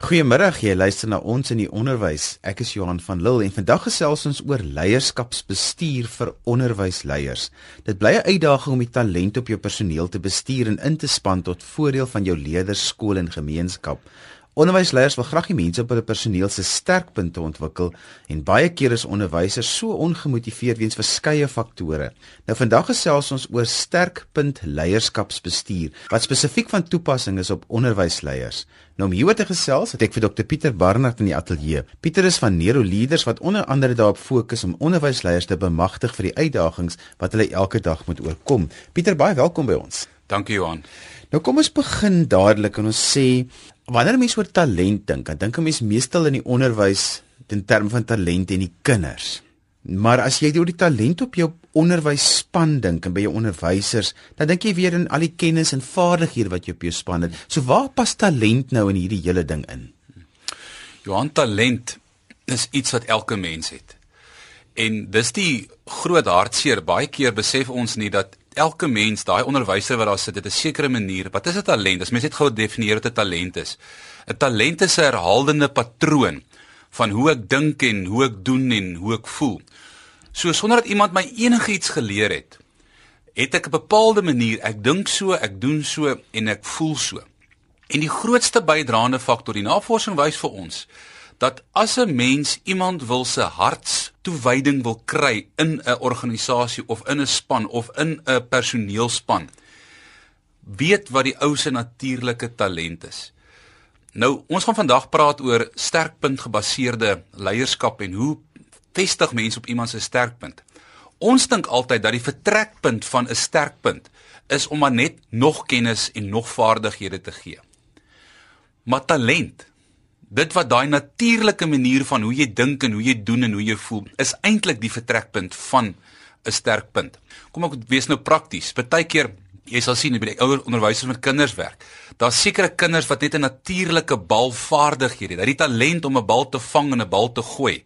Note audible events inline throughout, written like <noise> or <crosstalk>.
Goeiemôre, jy luister na ons in die onderwys. Ek is Johan van Lille en vandag gesels ons oor leierskapsbestuur vir onderwysleiers. Dit bly 'n uitdaging om die talent op jou personeel te bestuur en in te span tot voordeel van jou leerders, skool en gemeenskap. Onderwysleiers wil graag die mense op hulle personeel se sterkpunte ontwikkel en baie keer is onderwysers so ongemotiveerd weens verskeie faktore. Nou vandag gesels ons oor sterkpunt leierskapsbestuur wat spesifiek van toepassing is op onderwysleiers. Nou om hieroor te gesels, het ek vir Dr Pieter Barnard in die ateljee. Pieter is van Nero Leaders wat onder andere daarop fokus om onderwysleiers te bemagtig vir die uitdagings wat hulle elke dag moet oorkom. Pieter, baie welkom by ons. Dankie Johan. Nou kom ons begin dadelik en ons sê wanneer 'n mens oor talent dink, dan dink 'n mens meestal in die onderwys in terme van talent en die kinders. Maar as jy oor die talent op jou onderwysspan dink en by jou onderwysers, dan dink jy weer in al die kennis en vaardighede wat jy op jou span het. So waar pas talent nou in hierdie hele ding in? Johan talent is iets wat elke mens het. En dis die groot hartseer. Baie keer besef ons nie dat elke mens, daai onderwyser wat daar sit, het 'n sekere manier. Wat is 'n talent? As mens net gou definieer wat 'n talent is. 'n Talent is 'n herhalende patroon van hoe ek dink en hoe ek doen en hoe ek voel. So sonder dat iemand my enigiets geleer het, het ek 'n bepaalde manier, ek dink so, ek doen so en ek voel so. En die grootste bydraende faktor, die navorsing wys vir ons, dat as 'n mens iemand wil se hartstoewyding wil kry in 'n organisasie of in 'n span of in 'n personeelspan weet wat die ou se natuurlike talent is. Nou, ons gaan vandag praat oor sterkpunt gebaseerde leierskap en hoe vestig mense op iemand se sterkpunt. Ons dink altyd dat die vertrekpunt van 'n sterkpunt is om maar net nog kennis en nog vaardighede te gee. Maar talent dit wat daai natuurlike manier van hoe jy dink en hoe jy doen en hoe jy voel is eintlik die vertrekpunt van 'n sterk punt. Kom ek wees nou prakties. Partykeer jy sal sien by die ouer onderwysers met kinders werk. Daar's sekere kinders wat net 'n natuurlike balvaardighede het. Hulle het die talent om 'n bal te vang en 'n bal te gooi.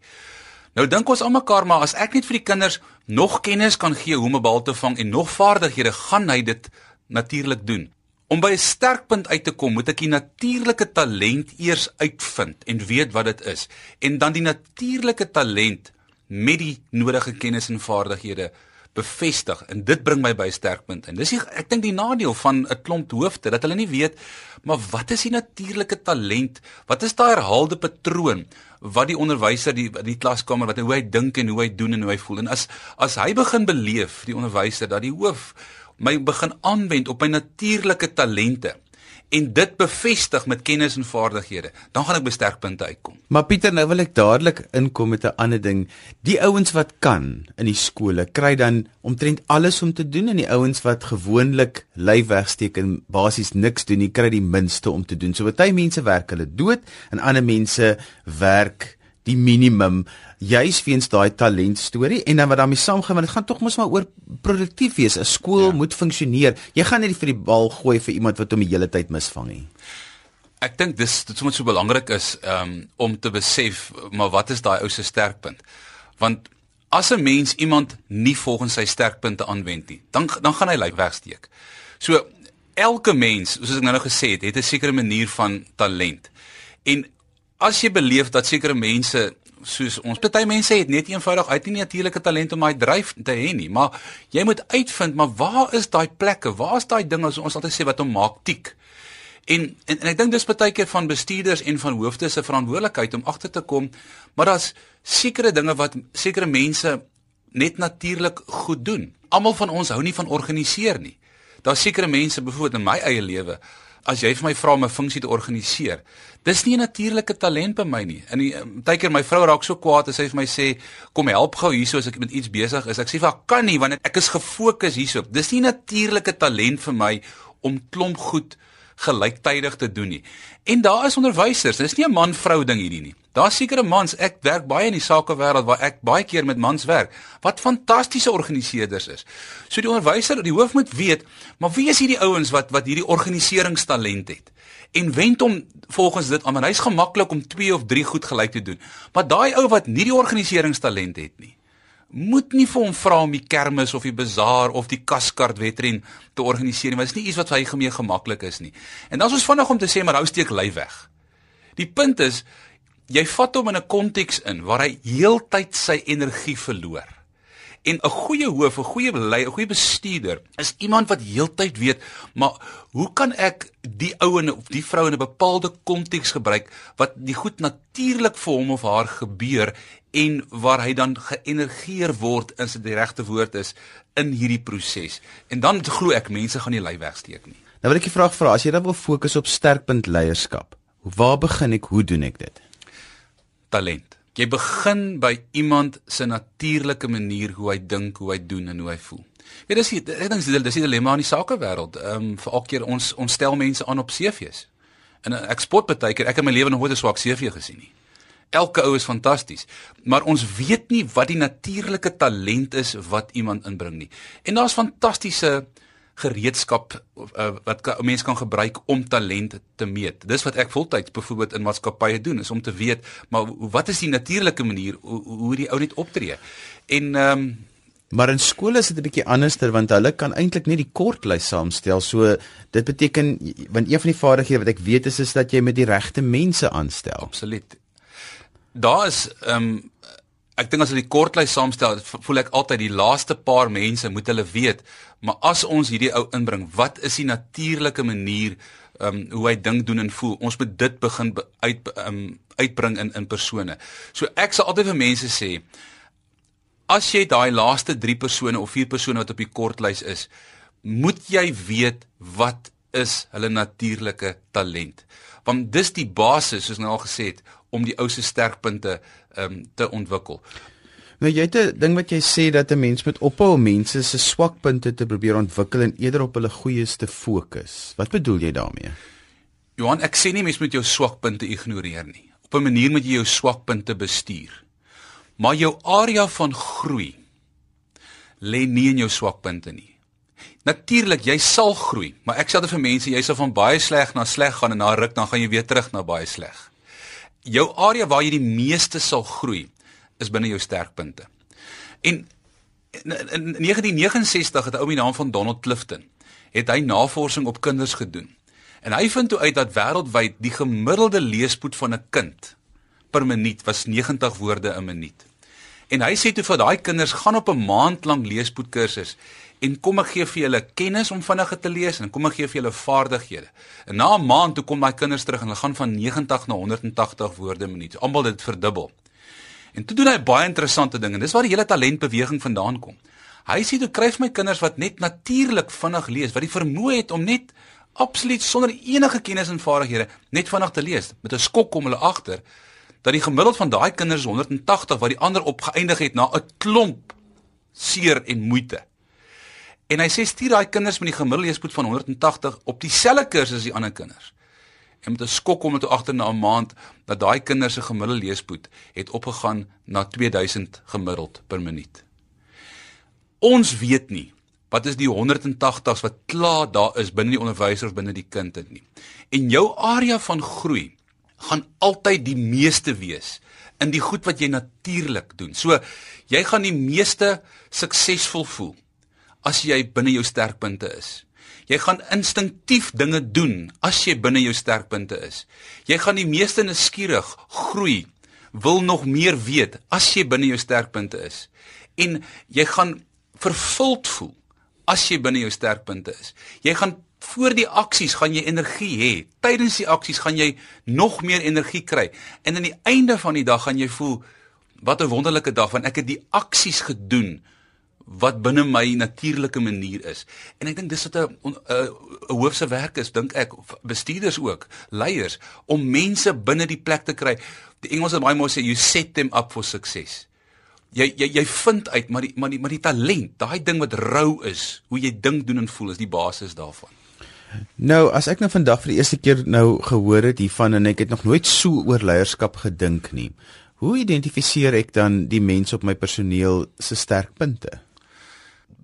Nou dink ons almekaar maar as ek net vir die kinders nog kennis kan gee hoe om 'n bal te vang en nog vaardighede, gaan hy dit natuurlik doen. Om by 'n sterkpunt uit te kom, moet ek die natuurlike talent eers uitvind en weet wat dit is en dan die natuurlike talent met die nodige kennis en vaardighede bevestig en dit bring my by sterkpunt. En dis die, ek dink die nadeel van 'n klomp hoofde dat hulle nie weet maar wat is die natuurlike talent? Wat is daai herhaalde patroon wat die onderwyser die die klaskamer wat hoe hy dink en hoe hy doen en hoe hy voel? En as as hy begin beleef die onderwyser dat die hoof my begin aanwend op my natuurlike talente en dit bevestig met kennis en vaardighede, dan gaan ek by sterkpunte uitkom. Maar Pieter, nou wil ek dadelik inkom met 'n ander ding. Die ouens wat kan in die skole kry dan omtrent alles om te doen en die ouens wat gewoonlik lyf wegsteek en basies niks doen, nie kry die minste om te doen. So baie mense werk hulle dood en ander mense werk die minimum juis weens daai talent storie en dan wat daarmee saamgaan want dit gaan tog mos maar oor produktief wees. 'n skool ja. moet funksioneer. Jy gaan nie vir die bal gooi vir iemand wat hom die hele tyd misvang nie. Ek dink dis dit sommer so belangrik is um, om te besef maar wat is daai ou se sterkpunt? Want as 'n mens iemand nie volgens sy sterkpunte aanwend nie dan dan gaan hy lyk wegsteek. So elke mens soos ek nou nou gesê het het 'n sekere manier van talent. En as jy beleef dat sekere mense soos ons party mense het net eenvoudig uit nie natuurlike talent om daai dryf te hê nie, maar jy moet uitvind maar waar is daai plekke? Waar is daai dinge ons altyd sê wat hom maak tiek? En en, en ek dink dis baie keer van bestuurders en van hoofdes se verantwoordelikheid om agter te kom, maar daar's sekere dinge wat sekere mense net natuurlik goed doen. Almal van ons hou nie van organiseer nie. Daar's sekere mense, byvoorbeeld in my eie lewe, as jy vir my vra om 'n funksie te organiseer, dis nie 'n natuurlike talent by my nie. In die baie keer my vrou raak so kwaad as sy vir my sê, "Kom help gou hierso as ek met iets besig is." Ek sê vir haar, "Kan nie want ek is gefokus hierso." Dis nie 'n natuurlike talent vir my om klomp goed gelyktydig te doen nie. En daar is onderwysers, dis nie 'n man-vrou ding hierdie nie. Daar's sekere mans, ek werk baie in die sakewêreld waar ek baie keer met mans werk wat fantastiese organiseerders is. So die onderwyser, die hoof moet weet, maar wie is hierdie ouens wat wat hierdie organiseringstalent het? En wend hom volgens dit aan, hy's gemaklik om 2 of 3 goed gelyk te doen. Maar daai ou wat nie die organiseringstalent het nie, moet nie vir hom vra om die kermis of die bazaar of die kaskart wedren te organiseer nie, want dit is nie iets wat vir hy gemeen gemaklik is nie. En dan is ons vinnig om te sê maar hou steek lui weg. Die punt is jy vat hom in 'n konteks in waar hy heeltyd sy energie verloor. En 'n goeie hoof, 'n goeie leier, 'n goeie bestuurder is iemand wat heeltyd weet, maar hoe kan ek die ou en of die vrou in 'n bepaalde konteks gebruik wat die goed natuurlik vir hom of haar gebeur en waar hy dan geënergieer word in sy regte woord is in hierdie proses. En dan glo ek mense gaan nie lei wegsteek nie. Nou wil ek 'n vraag vra, as jy dan wil fokus op sterkpunt leierskap, waar begin ek? Hoe doen ek dit? Talent. Jy begin by iemand se natuurlike manier hoe hy dink, hoe hy doen en hoe hy voel. Ja, dis ek dink dis dis die dilemma in die sakewêreld. Ehm um, vir elke keer ons ons stel mense aan op CV's. En ek spot baie keer ek het my lewe nog nooit 'n swak CV gesien nie. Elke ou is fantasties, maar ons weet nie wat die natuurlike talent is wat iemand inbring nie. En daar's fantastiese gereedskap uh, wat 'n mens kan gebruik om talent te meet. Dis wat ek voltyds byvoorbeeld in maatskappye doen, is om te weet, maar wat is die natuurlike manier hoe, hoe die ou net optree? En ehm um, Maar in skole is dit 'n bietjie anderster want hulle kan eintlik net die kortlys saamstel. So dit beteken want een van die vaardighede wat ek weet is is dat jy met die regte mense aanstel. Absoluut. Daar is ehm um, ek dink as hulle die kortlys saamstel, voel ek altyd die laaste paar mense moet hulle weet, maar as ons hierdie ou inbring, wat is die natuurlike manier ehm um, hoe hy dink doen en voel? Ons moet dit begin uit ehm um, uitbring in in persone. So ek sal altyd vir mense sê as jy daai laaste 3 persone of 4 persone wat op die kortlys is, moet jy weet wat is hulle natuurlike talent. Want dis die basis soos nou al gesê het om die ou se sterkpunte um, te ontwikkel. Nou jy het 'n ding wat jy sê dat 'n mens moet ophou om mense se swakpunte te probeer ontwikkel en eerder op hulle goeies te fokus. Wat bedoel jy daarmee? Johan, ek sê nie mens moet jou swakpunte ignoreer nie. Op 'n manier moet jy jou swakpunte bestuur. Maar jou area van groei lê nie in jou swakpunte nie. Natuurlik, jy sal groei, maar ek sê dit vir mense, jy sal van baie sleg na sleg gaan en na ruk dan gaan jy weer terug na baie sleg jou area waar jy die meeste sal groei is binne jou sterkpunte. En in 1969 het 'n ou met die naam van Donald Clifton het hy navorsing op kinders gedoen. En hy vind toe uit dat wêreldwyd die gemiddelde leespoed van 'n kind per minuut was 90 woorde 'n minuut. En hy sê toe vir daai kinders gaan op 'n maand lank leespoed kursus en kom ek gee vir julle kennis om vinniger te lees en kom ek gee vir julle vaardighede. En na 'n maand toe kom daai kinders terug en hulle gaan van 90 na 180 woorde 'n minuut. Almal dit verdubbel. En toe doen hy baie interessante dinge. Dis waar die hele talentbeweging vandaan kom. Hy sê toe kry my kinders wat net natuurlik vinnig lees, wat die vermoë het om net absoluut sonder enige kennis en vaardighede net vinnig te lees. Met 'n skok kom hulle agter dat die gemiddeld van daai kinders 180 wat die ander opgeëindig het na 'n klomp seer en moeite. En hy sê stuur daai kinders met die gemiddelde leespoed van 180 op dieselfde kursus as die ander kinders. En met 'n skok kom dit agter na 'n maand dat daai kinders se gemiddelde leespoed het opgegaan na 2000 gemiddeld per minuut. Ons weet nie wat is die 180s wat klaar daar is binne die onderwyser of binne die kind dit nie. En jou area van groei gaan altyd die meeste wees in die goed wat jy natuurlik doen. So jy gaan die meeste suksesvol voel as jy binne jou sterkpunte is. Jy gaan instinktief dinge doen as jy binne jou sterkpunte is. Jy gaan die meeste nuuskierig groei, wil nog meer weet as jy binne jou sterkpunte is. En jy gaan vervuld voel as jy binne jou sterkpunte is. Jy gaan voor die aksies gaan jy energie hê. Tydens die aksies gaan jy nog meer energie kry. En aan die einde van die dag gaan jy voel wat 'n wonderlike dag want ek het die aksies gedoen wat binne my natuurlike manier is. En ek dink dis wat 'n 'n hoofse werk is, dink ek, bestuurders ook, leiers om mense binne die plek te kry. Die Engels het baie mooi sê you set them up for success. Jy jy jy vind uit maar die maar die maar die talent, daai ding wat rou is, hoe jy dink, doen en voel is die basis daarvan. Nou, as ek nou vandag vir die eerste keer nou gehoor het hiervan en ek het nog nooit so oor leierskap gedink nie. Hoe identifiseer ek dan die mense op my personeel se sterkpunte?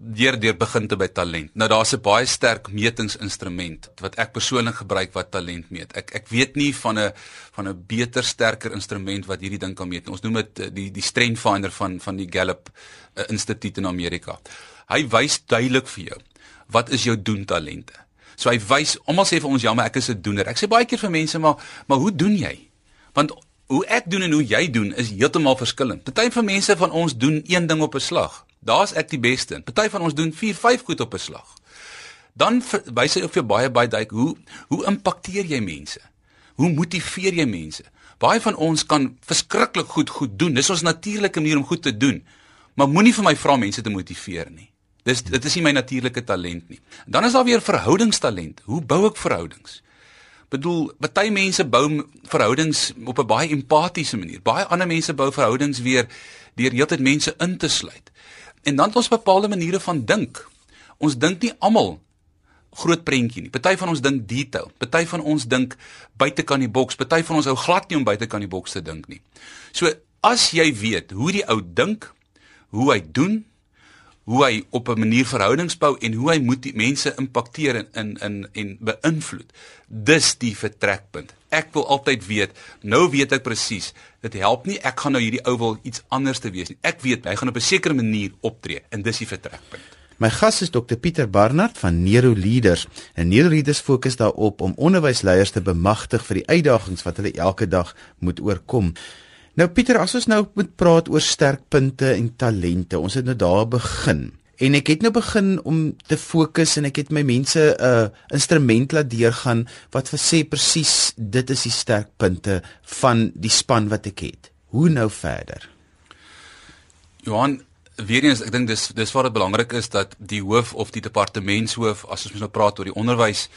Deur deur begin te by talent. Nou daar's 'n baie sterk metingsinstrument wat ek persoonlik gebruik wat talent meet. Ek ek weet nie van 'n van 'n beter sterker instrument wat hierdie ding kan meet. Ons noem dit eh, die die Strength Finder van van die Gallup uh, Instituut in Amerika. Hy wys duidelik vir jou wat is jou doen talente. So hy wys, almal sê vir ons ja, maar ek is 'n doener. Ek sê baie keer vir mense maar maar hoe doen jy? Want hoe ek doen en hoe jy doen is heeltemal verskillend. Party van mense van ons doen een ding op 'n slag. Daar's ek die beste. Party van ons doen 4, 5 goed op 'n slag. Dan wys hy of jy baie baie duik hoe hoe impakteer jy mense? Hoe motiveer jy mense? Baie van ons kan verskriklik goed goed doen. Dis ons natuurlike manier om goed te doen. Maar moenie vir my vra mense te motiveer nie. Dis dit is nie my natuurlike talent nie. Dan is daar weer verhoudingstalent. Hoe bou ek verhoudings? bedoel baie mense bou verhoudings op 'n baie empatiese manier. Baie ander mense bou verhoudings weer deur heeltyd mense in te sluit. En dan het ons bepaalde maniere van dink. Ons dink nie almal groot prentjie nie. Party van ons dink detail. Party van ons dink buitekant die boks. Party van ons hou glad nie om buitekant die boks te dink nie. So as jy weet hoe die ou dink, hoe hy doen, hoe hy op 'n manier verhoudings bou en hoe hy moet die mense impakteer en in in en beïnvloed. Dis die vertrekpunt. Ek wil altyd weet, nou weet ek presies, dit help nie ek gaan nou hierdie ou wil iets anders te wees nie. Ek weet hy gaan op 'n sekere manier optree en dis die vertrekpunt. My gas is Dr Pieter Barnard van Nero Leaders. En Nero Leaders fokus daarop om onderwysleiers te bemagtig vir die uitdagings wat hulle elke dag moet oorkom. Nou Pieter, as ons nou moet praat oor sterkpunte en talente, ons het nou daar begin. En ek het nou begin om te fokus en ek het my mense 'n uh, instrument laat deurgaan wat vir sê presies dit is die sterkpunte van die span wat ek het. Hoe nou verder? Johan, weer eens, ek dink dis dis waar dit belangrik is dat die hoof of die departementshoof as ons nou praat oor die onderwys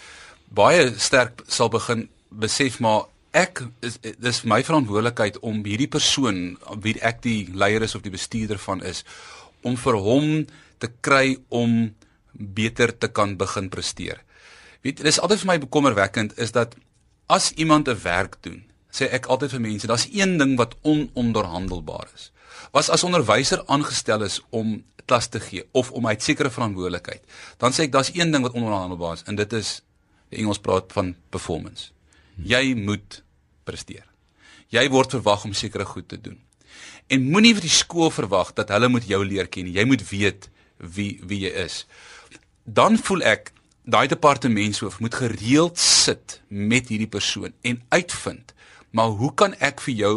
baie sterk sal begin besef maar ek is dis my verantwoordelikheid om hierdie persoon wie ek die leier is of die bestuurder van is om vir hom te kry om beter te kan begin presteer. Weet, dis altyd vir my bekommerwekkend is dat as iemand 'n werk doen, sê ek altyd vir mense, daar's een ding wat ononderhandelbaar is. Was as onderwyser aangestel is om klas te gee of om uit sekere verantwoordelikheid, dan sê ek daar's een ding wat ononderhandelbaar is en dit is die Engels praat van performance. Jy moet presteer. Jy word verwag om sekere goed te doen. En moenie vir die skool verwag dat hulle moet jou leer ken. Jy moet weet wie wie jy is. Dan voel ek daai departementshoof moet gereeld sit met hierdie persoon en uitvind maar hoe kan ek vir jou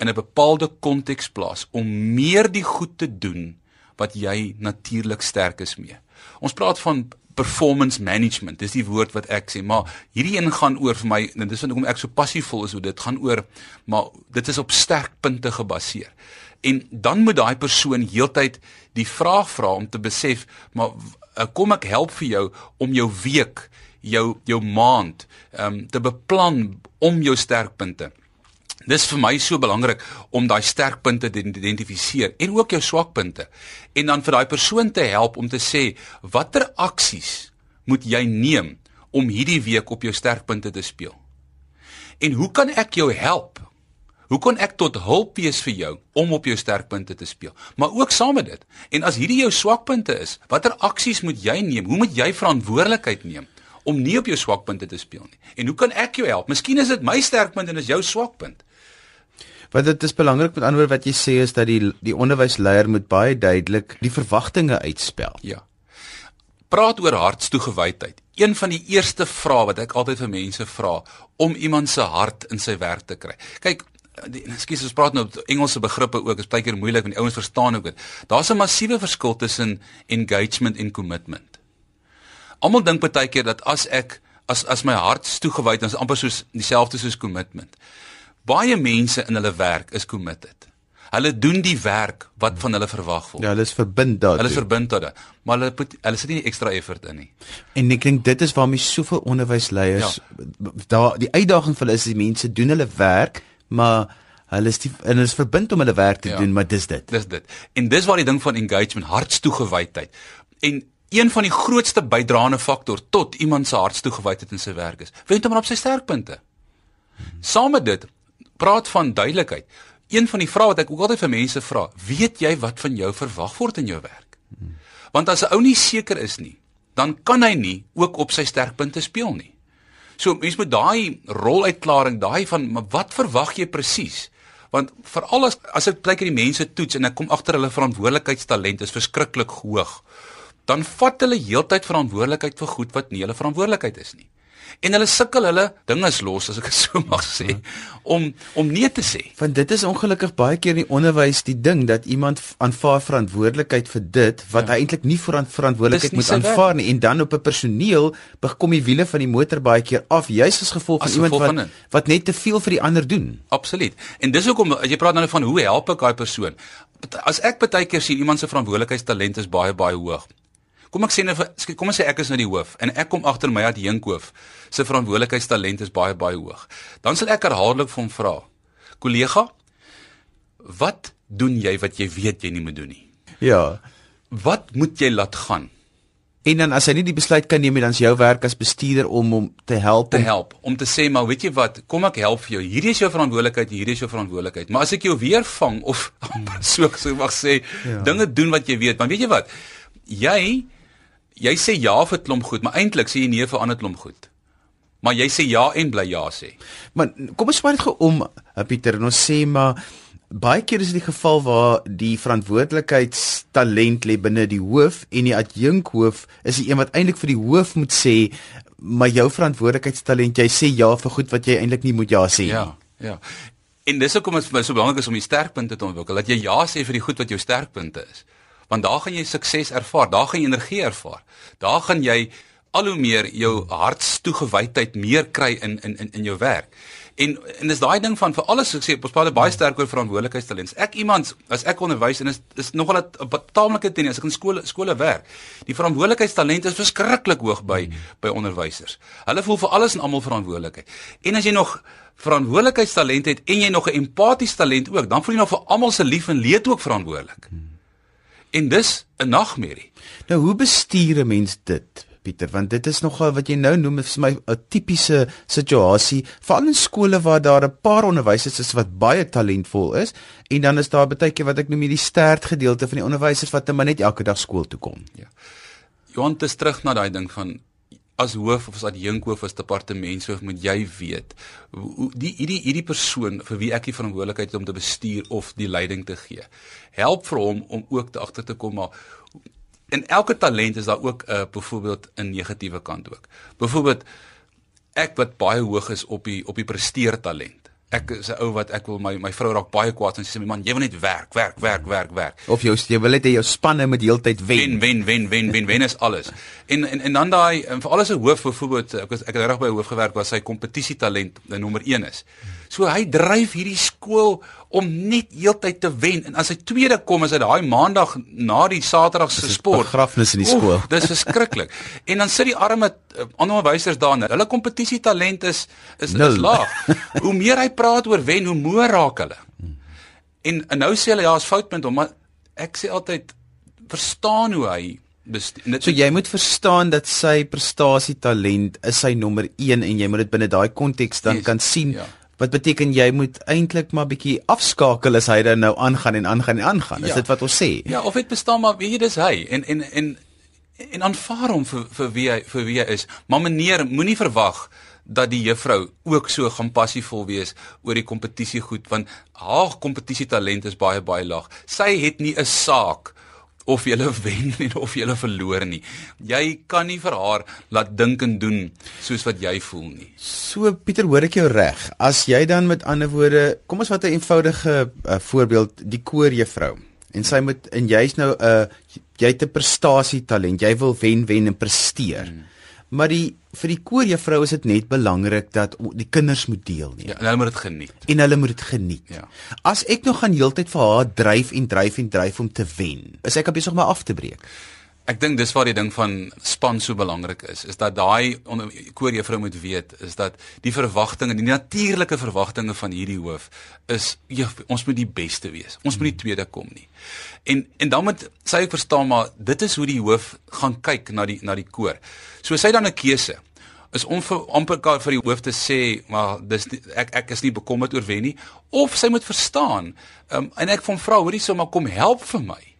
in 'n bepaalde konteks plaas om meer die goed te doen wat jy natuurlik sterk is mee. Ons praat van performance management. Dis die woord wat ek sê, maar hierdie een gaan oor vir my en dis hoekom ek so passievol is oor dit gaan oor maar dit is op sterk punte gebaseer. En dan moet daai persoon heeltyd die vraag vra om te besef, maar eh, kom ek help vir jou om jou week, jou jou maand um, te beplan om jou sterkpunte. Dis vir my so belangrik om daai sterkpunte te identifiseer en ook jou swakpunte en dan vir daai persoon te help om te sê watter aksies moet jy neem om hierdie week op jou sterkpunte te speel. En hoe kan ek jou help? Hoe kan ek tot hulp wees vir jou om op jou sterkpunte te speel? Maar ook saam met dit. En as hierdie jou swakpunte is, watter aksies moet jy neem? Hoe moet jy verantwoordelikheid neem om nie op jou swakpunte te speel nie? En hoe kan ek jou help? Miskien is dit my sterkpunt en is jou swakpunt. Want dit is belangrik met ander woorde wat jy sê is dat die die onderwysleier moet baie duidelik die verwagtinge uitspel. Ja. Praat oor hartstoegewydheid. Een van die eerste vrae wat ek altyd vir mense vra om iemand se hart in sy werk te kry. Kyk, ekskuus, ons praat nou Engelse begrippe ook, is baie keer moeilik want die ouens verstaan ook dit. Daar's 'n massiewe verskil tussen engagement en commitment. Almal dink baie keer dat as ek as as my hart toegewyd is amper soos dieselfde soos commitment. Baie mense in hulle werk is committed. Hulle doen die werk wat van hulle verwag word. Ja, hulle is verbind daartoe. Hulle is verbind daartoe, maar hulle put, hulle sit nie ekstra effort in nie. En ek dink dit is waarom soveel onderwysleiers ja. daar die uitdaging vir hulle is die mense doen hulle werk, maar hulle is die, en hulle is verbind om hulle werk te ja. doen, maar dis dit. Dis dit. En dis waar die ding van engagement, hartstoegewydheid. En een van die grootste bydraende faktor tot iemand se hartstoegewydheid in sy werk is. Wend hom op sy sterkpunte. Saam met dit praat van duidelikheid. Een van die vrae wat ek ook altyd vir mense vra, weet jy wat van jou verwag word in jou werk? Want as 'n ou nie seker is nie, dan kan hy nie ook op sy sterkpunte speel nie. So mense moet daai roluitklaring, daai van wat verwag jy presies? Want veral as as ek kyk hierdie mense toets en ek kom agter hulle verantwoordelikheidstalent is verskriklik hoog, dan vat hulle heeltyd verantwoordelikheid vir goed wat nie hulle verantwoordelikheid is nie. En hulle sukkel hulle dinge los as ek dit so mag sê om om nee te sê. Want dit is ongelukkig baie keer in die onderwys die ding dat iemand aanvaar verantwoordelikheid vir dit wat ja. hy eintlik nie verantwoordelikheid moet aanvaar nie en dan op 'n personeel bekom die wiele van die motor baie keer af juis as gevolg van as iemand gevolg wat van wat net te veel vir die ander doen. Absoluut. En dis hoekom as jy praat nou van hoe help ek daai persoon? As ek baie keer sien iemand se verantwoordelikheidstalent is baie baie hoog. Kom ek sê nou kom ons sê ek is nou die hoof en ek kom agter my ad Jinkhoof se verantwoordelikheidstalent is baie baie hoog. Dan sal ek herhaaldelik vir hom vra: "Kollega, wat doen jy wat jy weet jy nie moet doen nie?" Ja. Wat moet jy laat gaan? En dan as hy nie die besluit kan neem nie, dan is jou werk as bestuurder om hom te help te help om te sê maar weet jy wat, kom ek help vir jou. Hierdie is jou verantwoordelikheid, hierdie is jou verantwoordelikheid. Maar as ek jou weer vang of <laughs> so so mag sê, ja. dinge doen wat jy weet, maar weet jy wat? Jy jy sê ja vir klomp goed, maar eintlik sê jy nee vir ander klomp goed. Maar jy sê ja en bly ja sê. Maar kom ons vat dit gou om, eh, Pieter, en ons sê maar baie keer is dit die geval waar die verantwoordelikheidstalent lê binne die hoof en die adjunkhoof is die een wat eintlik vir die hoof moet sê maar jou verantwoordelikheidstalent jy sê ja vir goed wat jy eintlik nie moet ja sê nie. Ja, ja. En dis hoekom dit vir my so belangrik is om die sterkpunte te ontwikkel dat jy ja sê vir die goed wat jou sterkpunte is want daar gaan jy sukses ervaar, daar gaan jy energie ervaar. Daar gaan jy al hoe meer jou hartstoegewydheid meer kry in in in in jou werk. En en dis daai ding van vir alles ek sê ons praat baie sterk oor verantwoordelikheidstalent. Ek iemand as ek onderwys en is is nogal 'n taamlike ding as ek in skole skole werk. Die verantwoordelikheidstalent is verskriklik hoog by by onderwysers. Hulle voel vir alles en almal verantwoordelikheid. En as jy nog verantwoordelikheidstalent het en jy nog 'n empatiese talent ook, dan voel jy nog vir almal se lief en leed ook verantwoordelik. Hmm. En dis 'n nagmerrie. Nou hoe bestuur 'n mens dit? Pieter, want dit is nogal wat jy nou noem vir my 'n tipiese situasie, veral in skole waar daar 'n paar onderwysers is wat baie talentvol is en dan is daar baie keer wat ek noem hierdie stert gedeelte van die onderwysers wat net elke dag skool toe kom. Ja. Johan, dit is terug na daai ding van as hoof of as adjunkhoof as departementshoof moet jy weet die hierdie hierdie persoon vir wie ek die verantwoordelikheid het om te bestuur of die leiding te gee. Help vir hom om ook te agter te kom maar in elke talent is daar ook 'n uh, byvoorbeeld 'n negatiewe kant ook. Byvoorbeeld ek wat baie hoog is op die op die presteer talent ek is 'n ou wat ek wil my my vrou raak baie kwaad en sy sê my man jy wil net werk werk werk werk werk. Of jou jy wil net hê jou spanne moet heeltyd wen. Wen wen wen wen wen is alles. En en en dan daai vir alles 'n hoof byvoorbeeld ek was ek het reg by 'n hoof gewerk waar sy kompetisie talent die nommer 1 is. So hy dryf hierdie skool om net heeltyd te wen. En as hy tweede kom is dit daai maandag na die saterdag se sport. begrafnis in die skool. Oef, dis verskriklik. <laughs> En dan sit die arme uh, onderwysers daar hulle kompetisie talent is is, is laag. <laughs> Hoe meer hy praat oor wen, hoe moer raak hulle. En, en nou sê hulle ja, is foutpunt hom, maar ek sê altyd verstaan hoe hy dit So jy moet verstaan dat sy prestasie talent is sy nommer 1 en jy moet dit binne daai konteks dan yes, kan sien. Ja. Wat beteken jy moet eintlik maar bietjie afskakel as hy dan nou aangaan en aangaan en aangaan. Is ja. dit wat ons sê? Ja, of dit bestaan maar wie dis hy en en en en aanvaar hom vir vir wie hy vir wie hy is. Maar meneer, moenie verwag dat die juffrou ook so gaan passievol wees oor die kompetisie goed want haar kompetisie talent is baie baie laag. Sy het nie 'n saak of jy wen <laughs> en of jy verloor nie. Jy kan nie vir haar laat dink en doen soos wat jy voel nie. So Pieter, hoor ek jou reg? As jy dan met ander woorde, kom ons vat 'n eenvoudige uh, voorbeeld, die koorjuffrou. En sy moet en jy's nou 'n uh, jy het 'n prestasie talent. Jy wil wen wen en presteer. Hmm. Maar die vir die koorjuffrou is dit net belangrik dat die kinders moet deel nie. Ja, en hulle moet dit geniet. En hulle moet dit geniet. Ja. As ek nog gaan heeltyd vir haar dryf en dryf en dryf om te wen, is ek besig om my af te breek. Ek dink dis waar die ding van span so belangrik is, is dat daai koorjuffrou moet weet is dat die verwagtinge, die natuurlike verwagtinge van hierdie hoof is jy, ons moet die beste wees. Ons moet nie tweede kom nie. En en dan moet sy ook verstaan maar dit is hoe die hoof gaan kyk na die na die koor. So sy dan 'n keuse is om vir amper vir die hoof te sê maar dis die, ek ek is nie bekommerd oor wen nie of sy moet verstaan um, en ek van vra hoorie so maar kom help vir my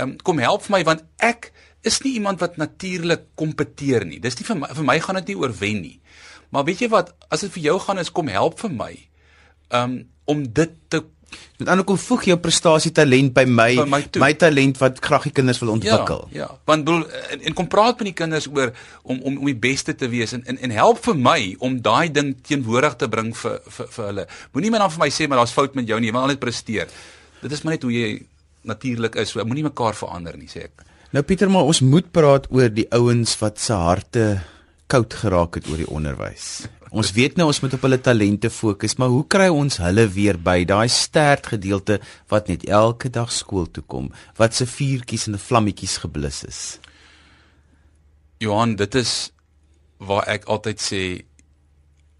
um, kom help vir my want ek is nie iemand wat natuurlik kompeteer nie. Dis nie vir my vir my gaan dit nie oor wen nie. Maar weet jy wat, as dit vir jou gaan is kom help vir my. Um om dit te Met ander kom voeg jou prestasie talent by my By my toe. my talent wat graag die kinders wil ontwikkel. Ja, ja. Want bedoel en, en kom praat met die kinders oor om om om die beste te wees en en, en help vir my om daai ding teenwoordig te bring vir vir vir hulle. Moenie maar dan vir my sê maar daar's fout met jou nie, jy wil net presteer. Dit is maar net hoe jy natuurlik is. So moenie mekaar verander nie, sê ek. Nou Pieter, maar ons moet praat oor die ouens wat se harte koud geraak het oor die onderwys. Ons weet nou ons moet op hulle talente fokus, maar hoe kry ons hulle weer by daai stert gedeelte wat net elke dag skool toe kom, wat se vuurtjies en vlammetjies geblus is? Johan, dit is waar ek altyd sê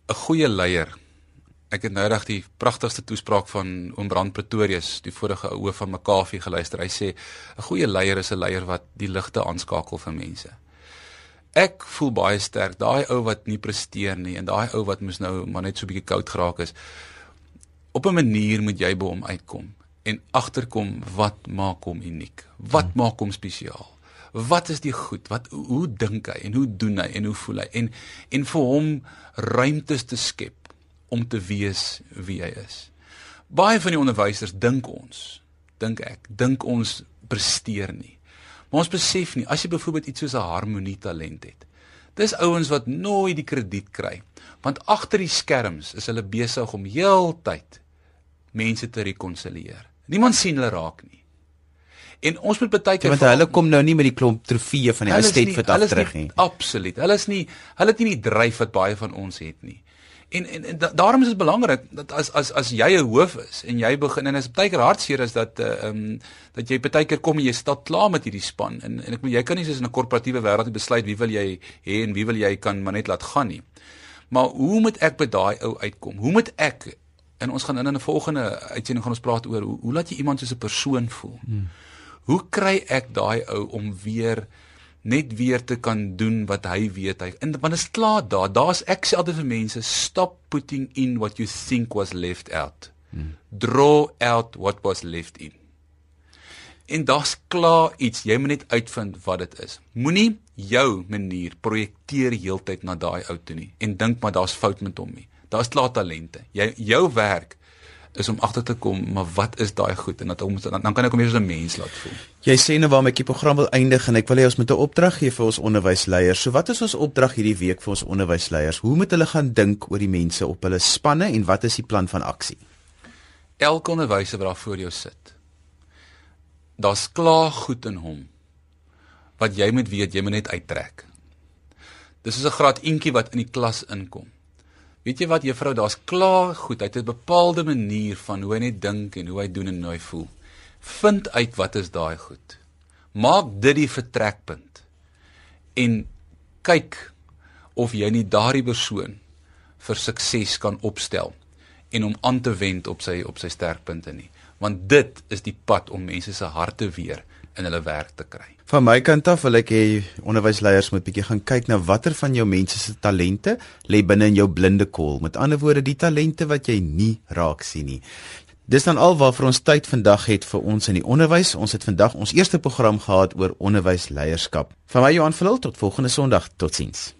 'n goeie leier. Ek het nou reg die pragtigste toespraak van Oom Brand Pretorius, die vorige ou van Makafi geluister. Hy sê 'n goeie leier is 'n leier wat die ligte aanskakel vir mense. Ek voel baie sterk daai ou wat nie presteer nie en daai ou wat mos nou maar net so 'n bietjie koud geraak is. Op 'n manier moet jy by hom uitkom en agterkom wat maak hom uniek? Wat maak hom spesiaal? Wat is die goed? Wat hoe, hoe dink hy en hoe doen hy en hoe voel hy? En en vir hom ruimtes te skep om te wees wie hy is. Baie van die onderwysers dink ons, dink ek, dink ons presteer nie. Maar ons besef nie as jy byvoorbeeld iets soos 'n harmonie talent het. Dis ouens wat nooit die krediet kry, want agter die skerms is hulle besig om heeltyd mense te rekonsilieer. Niemand sien hulle raak nie. En ons moet baie keer Want hulle kom nou nie met die klomp trofeeë van die estate nie- vir is terug nie. Absoluut. Hulle is nie hulle het nie die dryf wat baie van ons het nie. En en, en da, daarom is dit belangrik dat as as as jy 'n hoof is en jy begin en is baie keer hartseer is dat uh, um dat jy baie keer kom en jy staan klaar met hierdie span en en ek bedoel jy kan nie soos in 'n korporatiewe wêreld besluit wie wil jy hê en wie wil jy kan maar net laat gaan nie. Maar hoe moet ek by daai ou uitkom? Hoe moet ek en ons gaan in 'n volgende uitsending gaan ons praat oor hoe hoe laat jy iemand soos 'n persoon voel? Hmm. Hoe kry ek daai ou om weer net weer te kan doen wat hy weet. Hy en want dit is klaar daar. Daar's ek sê altyd vir mense stop putting in what you think was left out. Hmm. draw out what was left in. En daar's klaar iets. Jy moet net uitvind wat dit is. Moenie jou manier projekteer heeltyd na daai ou toe nie en dink maar daar's fout met hom nie. Daar's klaar talente. Jy jou werk is om agter te kom maar wat is daai goed en dat hom dan, dan kan ek hom weer as 'n mens laat voel Jy sê nou waarmee ek die program wil eindig en ek wil hê ons moet 'n opdrag gee vir ons onderwysleiers. So wat is ons opdrag hierdie week vir ons onderwysleiers? Hoe moet hulle gaan dink oor die mense op hulle spanne en wat is die plan van aksie? elke onderwyser wat daar voor jou sit. Daar's klaar goed in hom wat jy moet weet, jy moet net uittrek. Dis soos 'n graad eentjie wat in die klas inkom. Weet jy wat juffrou, daar's klaar goed. Hy het 'n bepaalde manier van hoe hy net dink en hoe hy doen en hoe hy voel. Vind uit wat is daai goed. Maak dit die vertrekpunt. En kyk of jy nie daardie persoon vir sukses kan opstel en hom aan te wend op sy op sy sterkpunte nie want dit is die pad om mense se harte weer in hulle werk te kry. Van my kant af wil ek hê onderwysleiers moet bietjie gaan kyk na watter van jou mense se talente lê binne in jou blinde kol. Met ander woorde, die talente wat jy nie raak sien nie. Dis dan al waarvoor ons tyd vandag het vir ons in die onderwys. Ons het vandag ons eerste program gehad oor onderwysleierskap. Van my Johan Verlil tot volgende Sondag. Totsiens.